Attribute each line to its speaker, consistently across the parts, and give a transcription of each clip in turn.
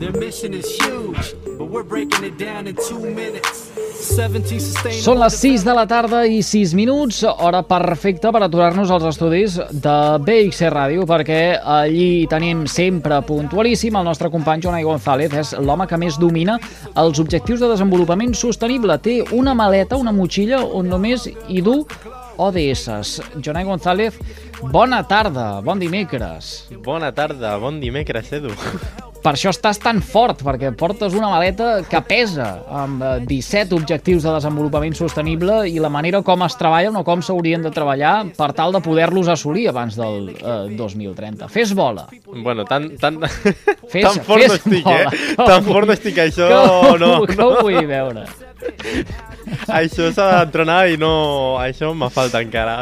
Speaker 1: Their mission is huge, but we're breaking it down in two minutes. Són les 6 de la tarda i 6 minuts, hora perfecta per aturar-nos als estudis de BXC Ràdio, perquè allí tenim sempre puntualíssim el nostre company Jonai González, és l'home que més domina els objectius de desenvolupament sostenible. Té una maleta, una motxilla, on només hi du ODS. Jonai González, bona tarda, bon dimecres.
Speaker 2: Bona tarda, bon dimecres, Edu.
Speaker 1: Per això estàs tan fort, perquè portes una maleta que pesa amb 17 eh, objectius de desenvolupament sostenible i la manera com es treballen o com s'haurien de treballar per tal de poder-los assolir abans del eh, 2030. Fes bola.
Speaker 2: Bueno, tan, tan, fes, tan fort fes no estic, bola. eh? Tan fort no estic, això
Speaker 1: que,
Speaker 2: no.
Speaker 1: Que no. ho vull veure.
Speaker 2: això s'ha d'entrenar i no... Això me falta encara.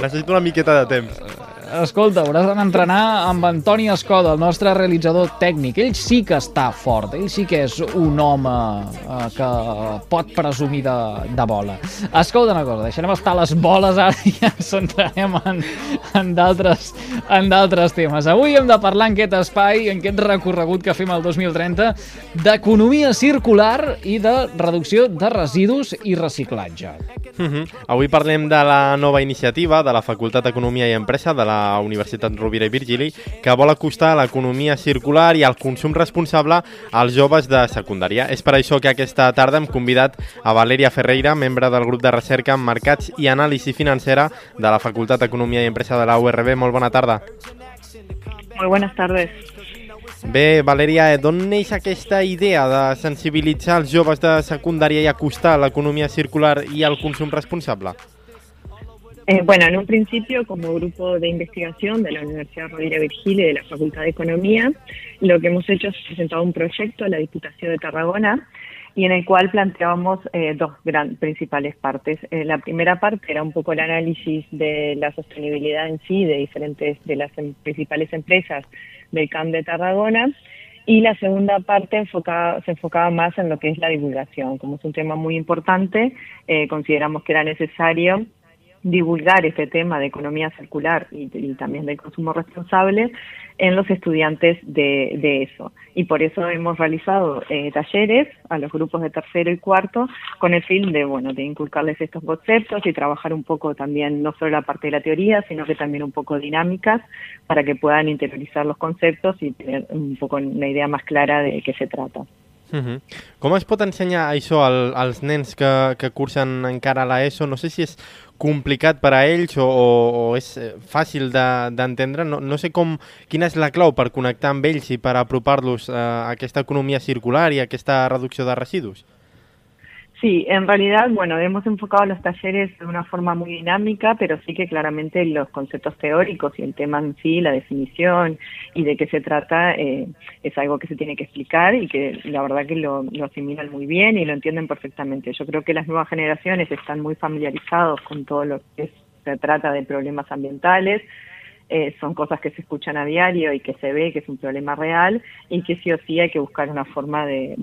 Speaker 2: Necessito una miqueta de temps
Speaker 1: escolta, hauràs d'anar a entrenar amb Antoni Escoda, el nostre realitzador tècnic. Ell sí que està fort, ell sí que és un home eh, que pot presumir de, de bola. Escolta una cosa, deixarem estar les boles ara i ens centrarem en, en d'altres temes. Avui hem de parlar en aquest espai, en aquest recorregut que fem el 2030, d'economia circular i de reducció de residus i reciclatge.
Speaker 2: Uh. -huh. Avui parlem de la nova iniciativa de la Facultat d'Economia i Empresa de la Universitat Rovira i Virgili, que vol acostar l'economia circular i el consum responsable als joves de secundària. És per això que aquesta tarda hem convidat a Valeria Ferreira, membre del grup de recerca en mercats i anàlisi financera de la Facultat d'Economia i Empresa de la URB. Molt bona tarda.
Speaker 3: Muy buenas tardes.
Speaker 2: Bé, Valeria, d'on neix aquesta idea de sensibilitzar els joves de secundària i acostar l'economia circular i el consum responsable?
Speaker 3: Eh, bueno, en un principio, como grupo de investigación de la Universidad Rovira Virgili y de la Facultad de Economía, lo que hemos hecho es presentar un proyecto a la Diputación de Tarragona y en el cual planteábamos eh, dos gran, principales partes. Eh, la primera parte era un poco el análisis de la sostenibilidad en sí de diferentes de las em, principales empresas del CAM de Tarragona y la segunda parte enfocaba, se enfocaba más en lo que es la divulgación. Como es un tema muy importante, consideramos que era necesario divulgar este tema de economía circular y, también del consumo responsable en los estudiantes de, eso. Y por eso hemos realizado eh, talleres a los grupos de tercero y cuarto con el fin de, bueno, de inculcarles estos conceptos y trabajar un poco también, no solo la parte de la teoría, sino que también un poco dinámicas para que puedan interiorizar los conceptos y tener un poco una idea más clara de qué se trata.
Speaker 2: Uh -huh. Com es pot ensenyar això al, als nens que, que cursen encara l'ESO? No sé si és complicat per a ells o, o, o és eh, fàcil d'entendre. De, no, no sé com, quina és la clau per connectar amb ells i per apropar-los a aquesta economia circular i a aquesta reducció de residus.
Speaker 3: Sí, en realidad, bueno, hemos enfocado los talleres de una forma muy dinámica, pero sí que claramente los conceptos teóricos y el tema en sí, la definición y de qué se trata, eh, es algo que se tiene que explicar y que la verdad que lo, lo asimilan muy bien y lo entienden perfectamente. Yo creo que las nuevas generaciones están muy familiarizados con todo lo que se trata de problemas ambientales, eh, son cosas que se escuchan a diario y que se ve que es un problema real y que sí o sí hay que buscar una forma de,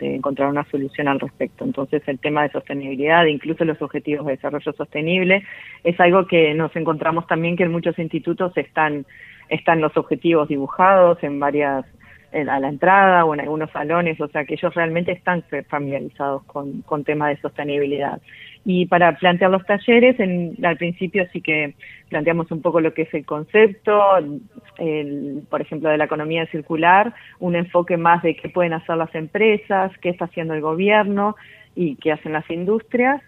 Speaker 3: encontrar una solución al respecto. Entonces el tema de sostenibilidad, incluso los objetivos de desarrollo sostenible, es algo que nos encontramos también que en muchos institutos están, están los objetivos dibujados en varias a la entrada o en algunos salones, o sea que ellos realmente están familiarizados con, con temas de sostenibilidad. Y para plantear los talleres, en, al principio sí que planteamos un poco lo que es el concepto, el, por ejemplo, de la economía circular, un enfoque más de qué pueden hacer las empresas, qué está haciendo el gobierno y qué hacen las industrias.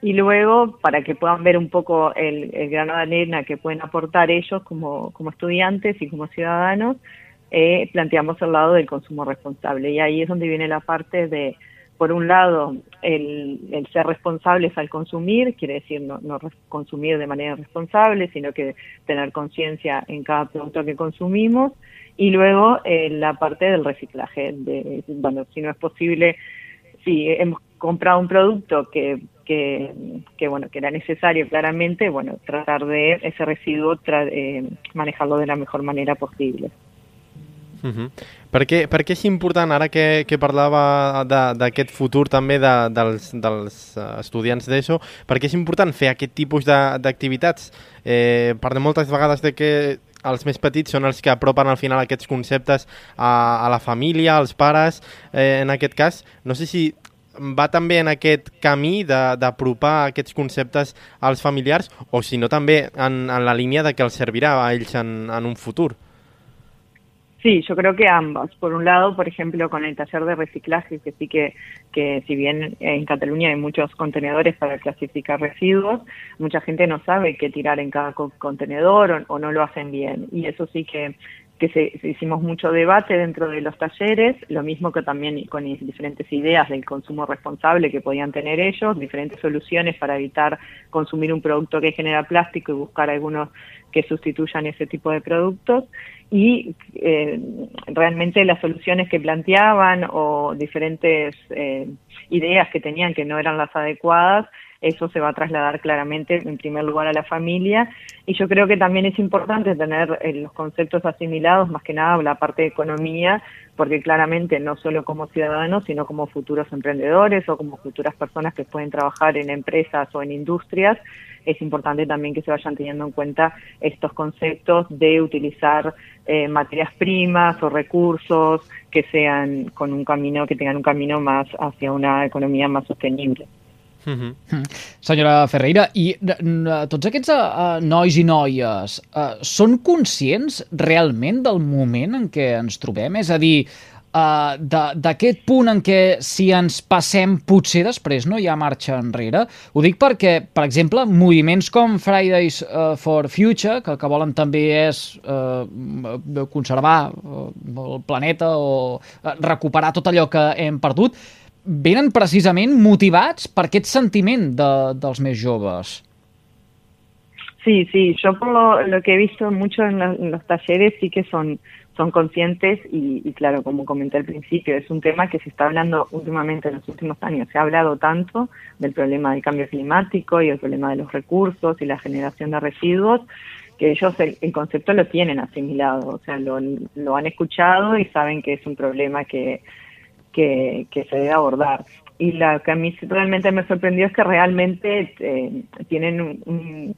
Speaker 3: Y luego, para que puedan ver un poco el, grano de arena que pueden aportar ellos como, como estudiantes y como ciudadanos, eh, planteamos el lado del consumo responsable. Y ahí es donde viene la parte de por un lado, el, ser responsables al consumir, quiere decir no, consumir de manera responsable, sino que tener conciencia en cada producto que consumimos, y luego eh, la parte del reciclaje, de, bueno, si no es posible, si hemos comprado un producto que, que, bueno, que era necesario claramente, bueno, tratar de ese residuo eh, manejarlo de la mejor manera posible.
Speaker 2: Uh -huh. per, què, per què és important, ara que, que parlava d'aquest futur també de, dels, dels eh, estudiants d'ESO, per què és important fer aquest tipus d'activitats? Eh, parlem moltes vegades de que els més petits són els que apropen al final aquests conceptes a, a la família, als pares, eh, en aquest cas. No sé si va també en aquest camí d'apropar aquests conceptes als familiars o si no també en, en la línia de que els servirà a ells en, en un futur.
Speaker 3: Sí, yo creo que ambas. Por un lado, por ejemplo, con el taller de reciclaje, que sí que, que si bien en Cataluña hay muchos contenedores para clasificar residuos, mucha gente no sabe qué tirar en cada contenedor o, no lo hacen bien. Y eso sí que, que se, hicimos mucho debate dentro de los talleres, lo mismo que también con diferentes ideas del consumo responsable que podían tener ellos, diferentes soluciones para evitar consumir un producto que genera plástico y buscar algunos que sustituyan ese tipo de productos. Y eh, realmente las soluciones que planteaban o diferentes eh, ideas que tenían que no eran las adecuadas, eso se va a trasladar claramente en primer lugar a la familia y yo creo que también es importante tener eh, los conceptos asimilados, más que nada la parte de economía, porque claramente no solo como ciudadanos, sino como futuros emprendedores o como futuras personas que pueden trabajar en empresas o en industrias, es importante también que se vayan teniendo en cuenta estos conceptos de utilizar eh, materias primas o recursos que sean con un camino, que tengan un camino más hacia una economía más sostenible.
Speaker 1: Uh -huh. Senyora Ferreira, i tots aquests uh, nois i noies uh, són conscients realment del moment en què ens trobem? És a dir, uh, d'aquest punt en què si ens passem potser després no hi ha marxa enrere. Ho dic perquè, per exemple, moviments com Fridays for Future, que el que volen també és uh, conservar el planeta o recuperar tot allò que hem perdut, venen precisament motivats per aquest sentiment de, dels més joves.
Speaker 3: Sí, sí, yo por lo, lo que he visto mucho en, la, en los talleres sí que son son conscientes y, y, claro, como comenté al principio, es un tema que se está hablando últimamente en los últimos años. Se ha hablado tanto del problema del cambio climático y el problema de los recursos y la generación de residuos que ellos el, el concepto lo tienen asimilado, o sea, lo, lo, han escuchado y saben que es un problema que, que, que se debe abordar. Y lo que a mí realmente me sorprendió es que realmente eh, tienen un, un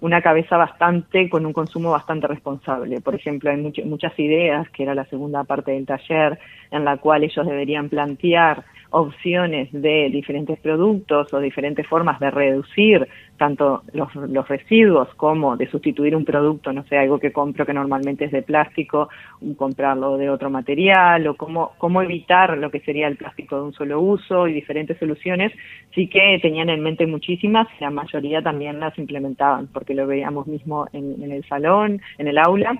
Speaker 3: una cabeza bastante, con un consumo bastante responsable. Por ejemplo, hay muchas ideas, que era la segunda parte del taller, en la cual ellos deberían plantear opciones de diferentes productos o diferentes formas de reducir tanto los, los, residuos como de sustituir un producto, no sé, algo que compro que normalmente es de plástico, comprarlo de otro material o cómo, cómo evitar lo que sería el plástico de un solo uso y diferentes soluciones, sí que tenían en mente muchísimas, la mayoría también las implementaban porque lo veíamos mismo en, en el salón, en el aula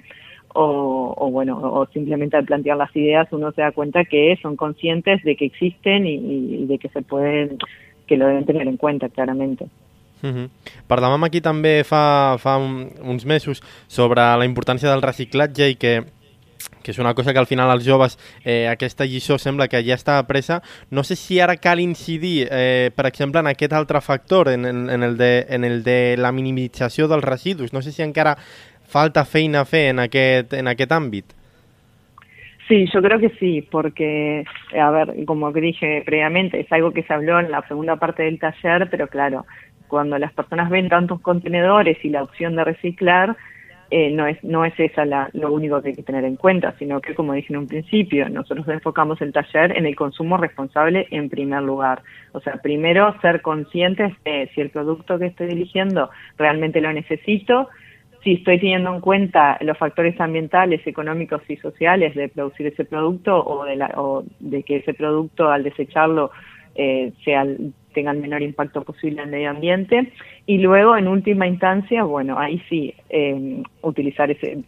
Speaker 3: o, o, bueno, o simplemente al plantear las ideas uno se da cuenta que son conscientes de que existen y, y de que se pueden, que lo deben tener en cuenta claramente.
Speaker 2: Uh -huh. Parlàvem aquí també fa, fa un, uns mesos sobre la importància del reciclatge i que que és una cosa que al final els joves, eh, aquesta lliçó sembla que ja està presa. No sé si ara cal incidir, eh, per exemple, en aquest altre factor, en, en, en, el de, en el de la minimització dels residus. No sé si encara falta feina a en aquest, en aquest?
Speaker 3: Sí, yo creo que sí, porque, a ver, como dije previamente, es algo que se habló en la segunda parte del taller, pero claro, cuando las personas ven tantos contenedores y la opción de reciclar, eh, no es no es esa la, lo único que hay que tener en cuenta, sino que, como dije en un principio, nosotros enfocamos el taller en el consumo responsable en primer lugar. O sea, primero ser conscientes de si el producto que estoy eligiendo realmente lo necesito, si estoy teniendo en cuenta los factores ambientales, económicos y sociales de producir ese producto o de, la, o de que ese producto al desecharlo eh, sea tenga el menor impacto posible en el medio ambiente. Y luego, en última instancia, bueno, ahí sí, eh, utilizar ese,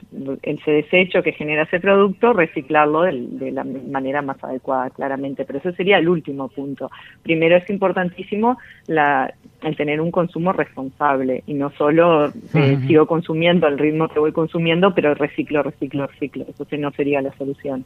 Speaker 3: ese desecho que genera ese producto, reciclarlo de, de, la manera más adecuada, claramente. Pero eso sería el último punto. Primero es importantísimo la, el tener un consumo responsable y no solo eh, uh -huh. sigo consumiendo al ritmo que voy consumiendo, pero reciclo, reciclo, reciclo. Eso no sería la solución.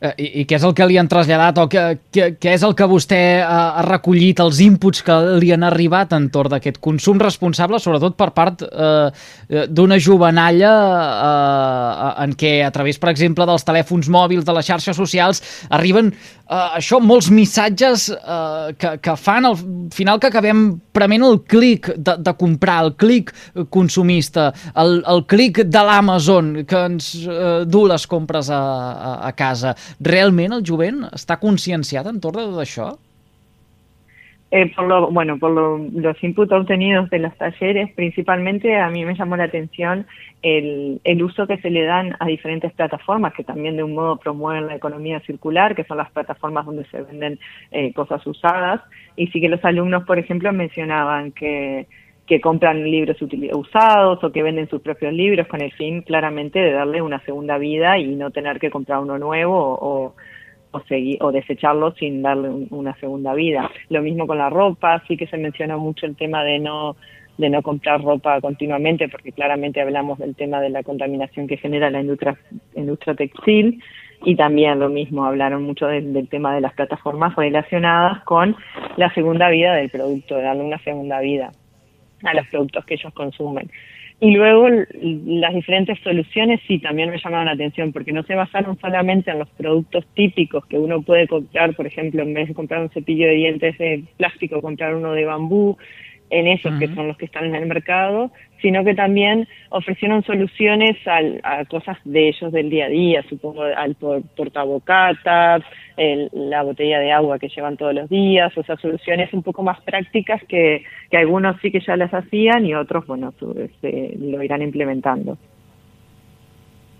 Speaker 1: Eh, i, i què és el que li han traslladat o què, què, què és el que vostè ha, ha recollit, els inputs que li han arribat entorn d'aquest consum responsable, sobretot per part eh, d'una jovenalla eh, en què a través, per exemple, dels telèfons mòbils, de les xarxes socials, arriben eh, això, molts missatges eh, que, que fan al final que acabem prement el clic de, de comprar, el clic consumista, el, el clic de l'Amazon que ens eh, du les compres a, a, a casa. ¿Realment el jovent està conscienciat entorn de tot això?
Speaker 3: Eh, por lo, bueno, por lo, los inputs obtenidos de los talleres, principalmente a mí me llamó la atención el, el, uso que se le dan a diferentes plataformas que también de un modo promueven la economía circular, que son las plataformas donde se venden eh, cosas usadas. Y sí que los alumnos, por ejemplo, mencionaban que, que compran libros usados o que venden sus propios libros con el fin claramente de darle una segunda vida y no tener que comprar uno nuevo o, o, o desecharlo sin darle una segunda vida. Lo mismo con la ropa, sí que se menciona mucho el tema de no de no comprar ropa continuamente, porque claramente hablamos del tema de la contaminación que genera la industria, industria textil, y también lo mismo, hablaron mucho del, del tema de las plataformas relacionadas con la segunda vida del producto, darle una segunda vida a los productos que ellos consumen. Y luego las diferentes soluciones sí también me llamaron la atención porque no se basaron solamente en los productos típicos que uno puede comprar, por ejemplo, en vez de comprar un cepillo de dientes de plástico, comprar uno de bambú, en esos que son los que están en el mercado, sino que también ofrecieron soluciones al, a cosas de ellos del día a día, supongo al portabocata, el, la botella de agua que llevan todos los días, o sea, soluciones un poco más prácticas que, que algunos sí que ya las hacían y otros, bueno, este, lo irán implementando.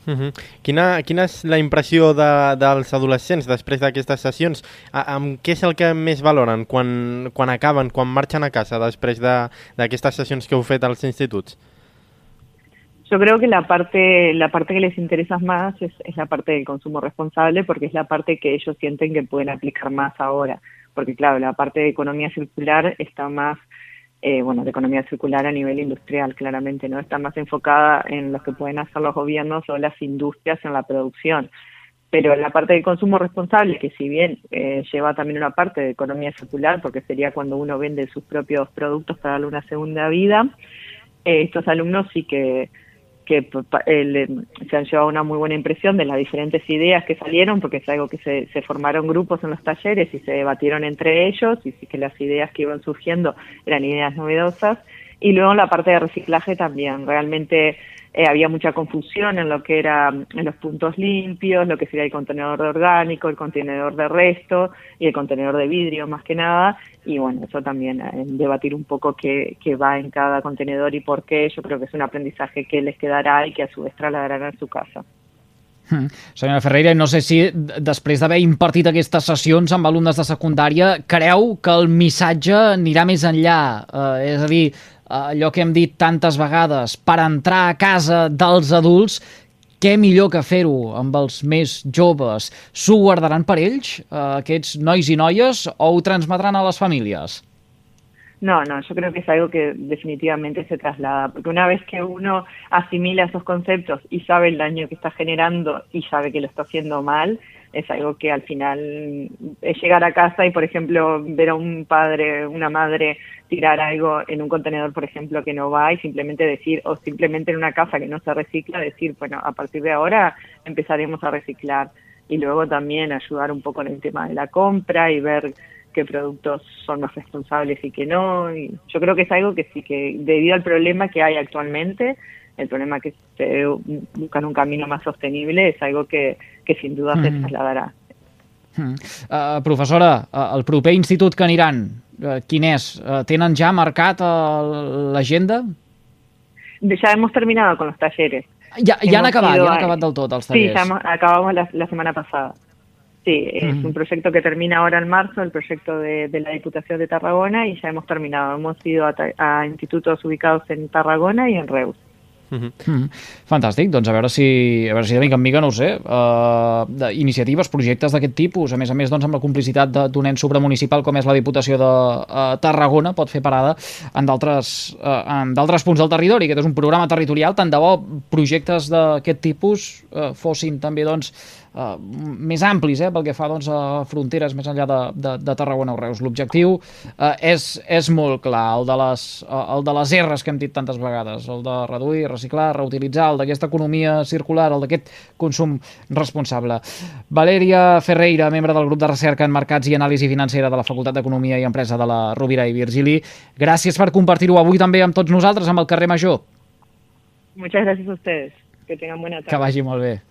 Speaker 2: Uh -huh. quina, quina és la impressió de, dels adolescents després d'aquestes sessions? A, amb què és el que més valoren quan, quan acaben, quan marxen a casa després d'aquestes de, sessions que heu fet als instituts?
Speaker 3: Yo creo que la parte, la parte que les interesa más es, es la parte del consumo responsable porque es la parte que ellos sienten que pueden aplicar más ahora. Porque claro, la parte de economía circular está más eh, bueno, de economía circular a nivel industrial, claramente, ¿no? Está más enfocada en lo que pueden hacer los gobiernos o las industrias en la producción. Pero la parte del consumo responsable, que si bien eh, lleva también una parte de economía circular, porque sería cuando uno vende sus propios productos para darle una segunda vida, eh, estos alumnos sí que que eh, se han llevado una muy buena impresión de las diferentes ideas que salieron, porque es algo que se, se formaron grupos en los talleres y se debatieron entre ellos, y sí que las ideas que iban surgiendo eran ideas novedosas. Y luego la parte de reciclaje también, realmente eh, había mucha confusión en lo que era en los puntos limpios, lo que sería el contenedor de orgánico, el contenedor de resto y el contenedor de vidrio más que nada. Y bueno, eso también, eh, debatir un poco qué, qué va en cada contenedor y por qué, yo creo que es un aprendizaje que les quedará y que a su vez trasladarán a su casa.
Speaker 1: Hmm. Senyora Ferreira, no sé si després d'haver impartit aquestes sessions amb alumnes de secundària, creu que el missatge anirà més enllà? Eh, és a dir, allò que hem dit tantes vegades, per entrar a casa dels adults, què millor que fer-ho amb els més joves? S'ho guardaran per ells, eh, aquests nois i noies, o ho transmetran a les famílies?
Speaker 3: No, no, yo creo que es algo que definitivamente se traslada, porque una vez que uno asimila esos conceptos y sabe el daño que está generando y sabe que lo está haciendo mal, es algo que al final es llegar a casa y, por ejemplo, ver a un padre, una madre tirar algo en un contenedor, por ejemplo, que no va y simplemente decir, o simplemente en una casa que no se recicla, decir, bueno, a partir de ahora empezaremos a reciclar. Y luego también ayudar un poco en el tema de la compra y ver qué productos son más responsables y qué no. Y yo creo que es algo que sí, que debido al problema que hay actualmente, el problema que se buscan un camino más sostenible, es algo que, que sin duda mm. se trasladará.
Speaker 1: Mm. Uh, professora, uh, el proper institut que aniran, uh, quin és? Uh, tenen ja marcat uh, l'agenda?
Speaker 3: Ya hemos terminado con los talleres.
Speaker 1: Ya, ya han acabat, ja han acabat del tot els tallers.
Speaker 3: Sí, ya acabamos la, la semana pasada. Sí, es un proyecto que termina ahora en marzo, el proyecto de, de, la Diputación de Tarragona, y ya hemos terminado. Hemos ido a, a institutos ubicados en Tarragona y en Reus.
Speaker 1: Mm -hmm. Mm -hmm. Fantàstic, doncs a veure si, a veure si de mica en mica, no ho sé, uh, iniciatives, projectes d'aquest tipus, a més a més doncs, amb la complicitat d'un ens supramunicipal com és la Diputació de uh, Tarragona, pot fer parada en d'altres uh, punts del territori. Aquest és un programa territorial, tant de bo projectes d'aquest tipus uh, fossin també doncs, uh, més amplis eh, pel que fa doncs, a fronteres més enllà de, de, de Tarragona o Reus. L'objectiu uh, és, és molt clar, el de, les, uh, el de les R's que hem dit tantes vegades, el de reduir, reciclar, reutilitzar, el d'aquesta economia circular, el d'aquest consum responsable. Valèria Ferreira, membre del grup de recerca en mercats i anàlisi financera de la Facultat d'Economia i Empresa de la Rovira i Virgili, gràcies per compartir-ho avui també amb tots nosaltres, amb el carrer Major.
Speaker 3: Muchas gracias a ustedes. Que tengan buena tarde.
Speaker 1: Que vagi molt bé.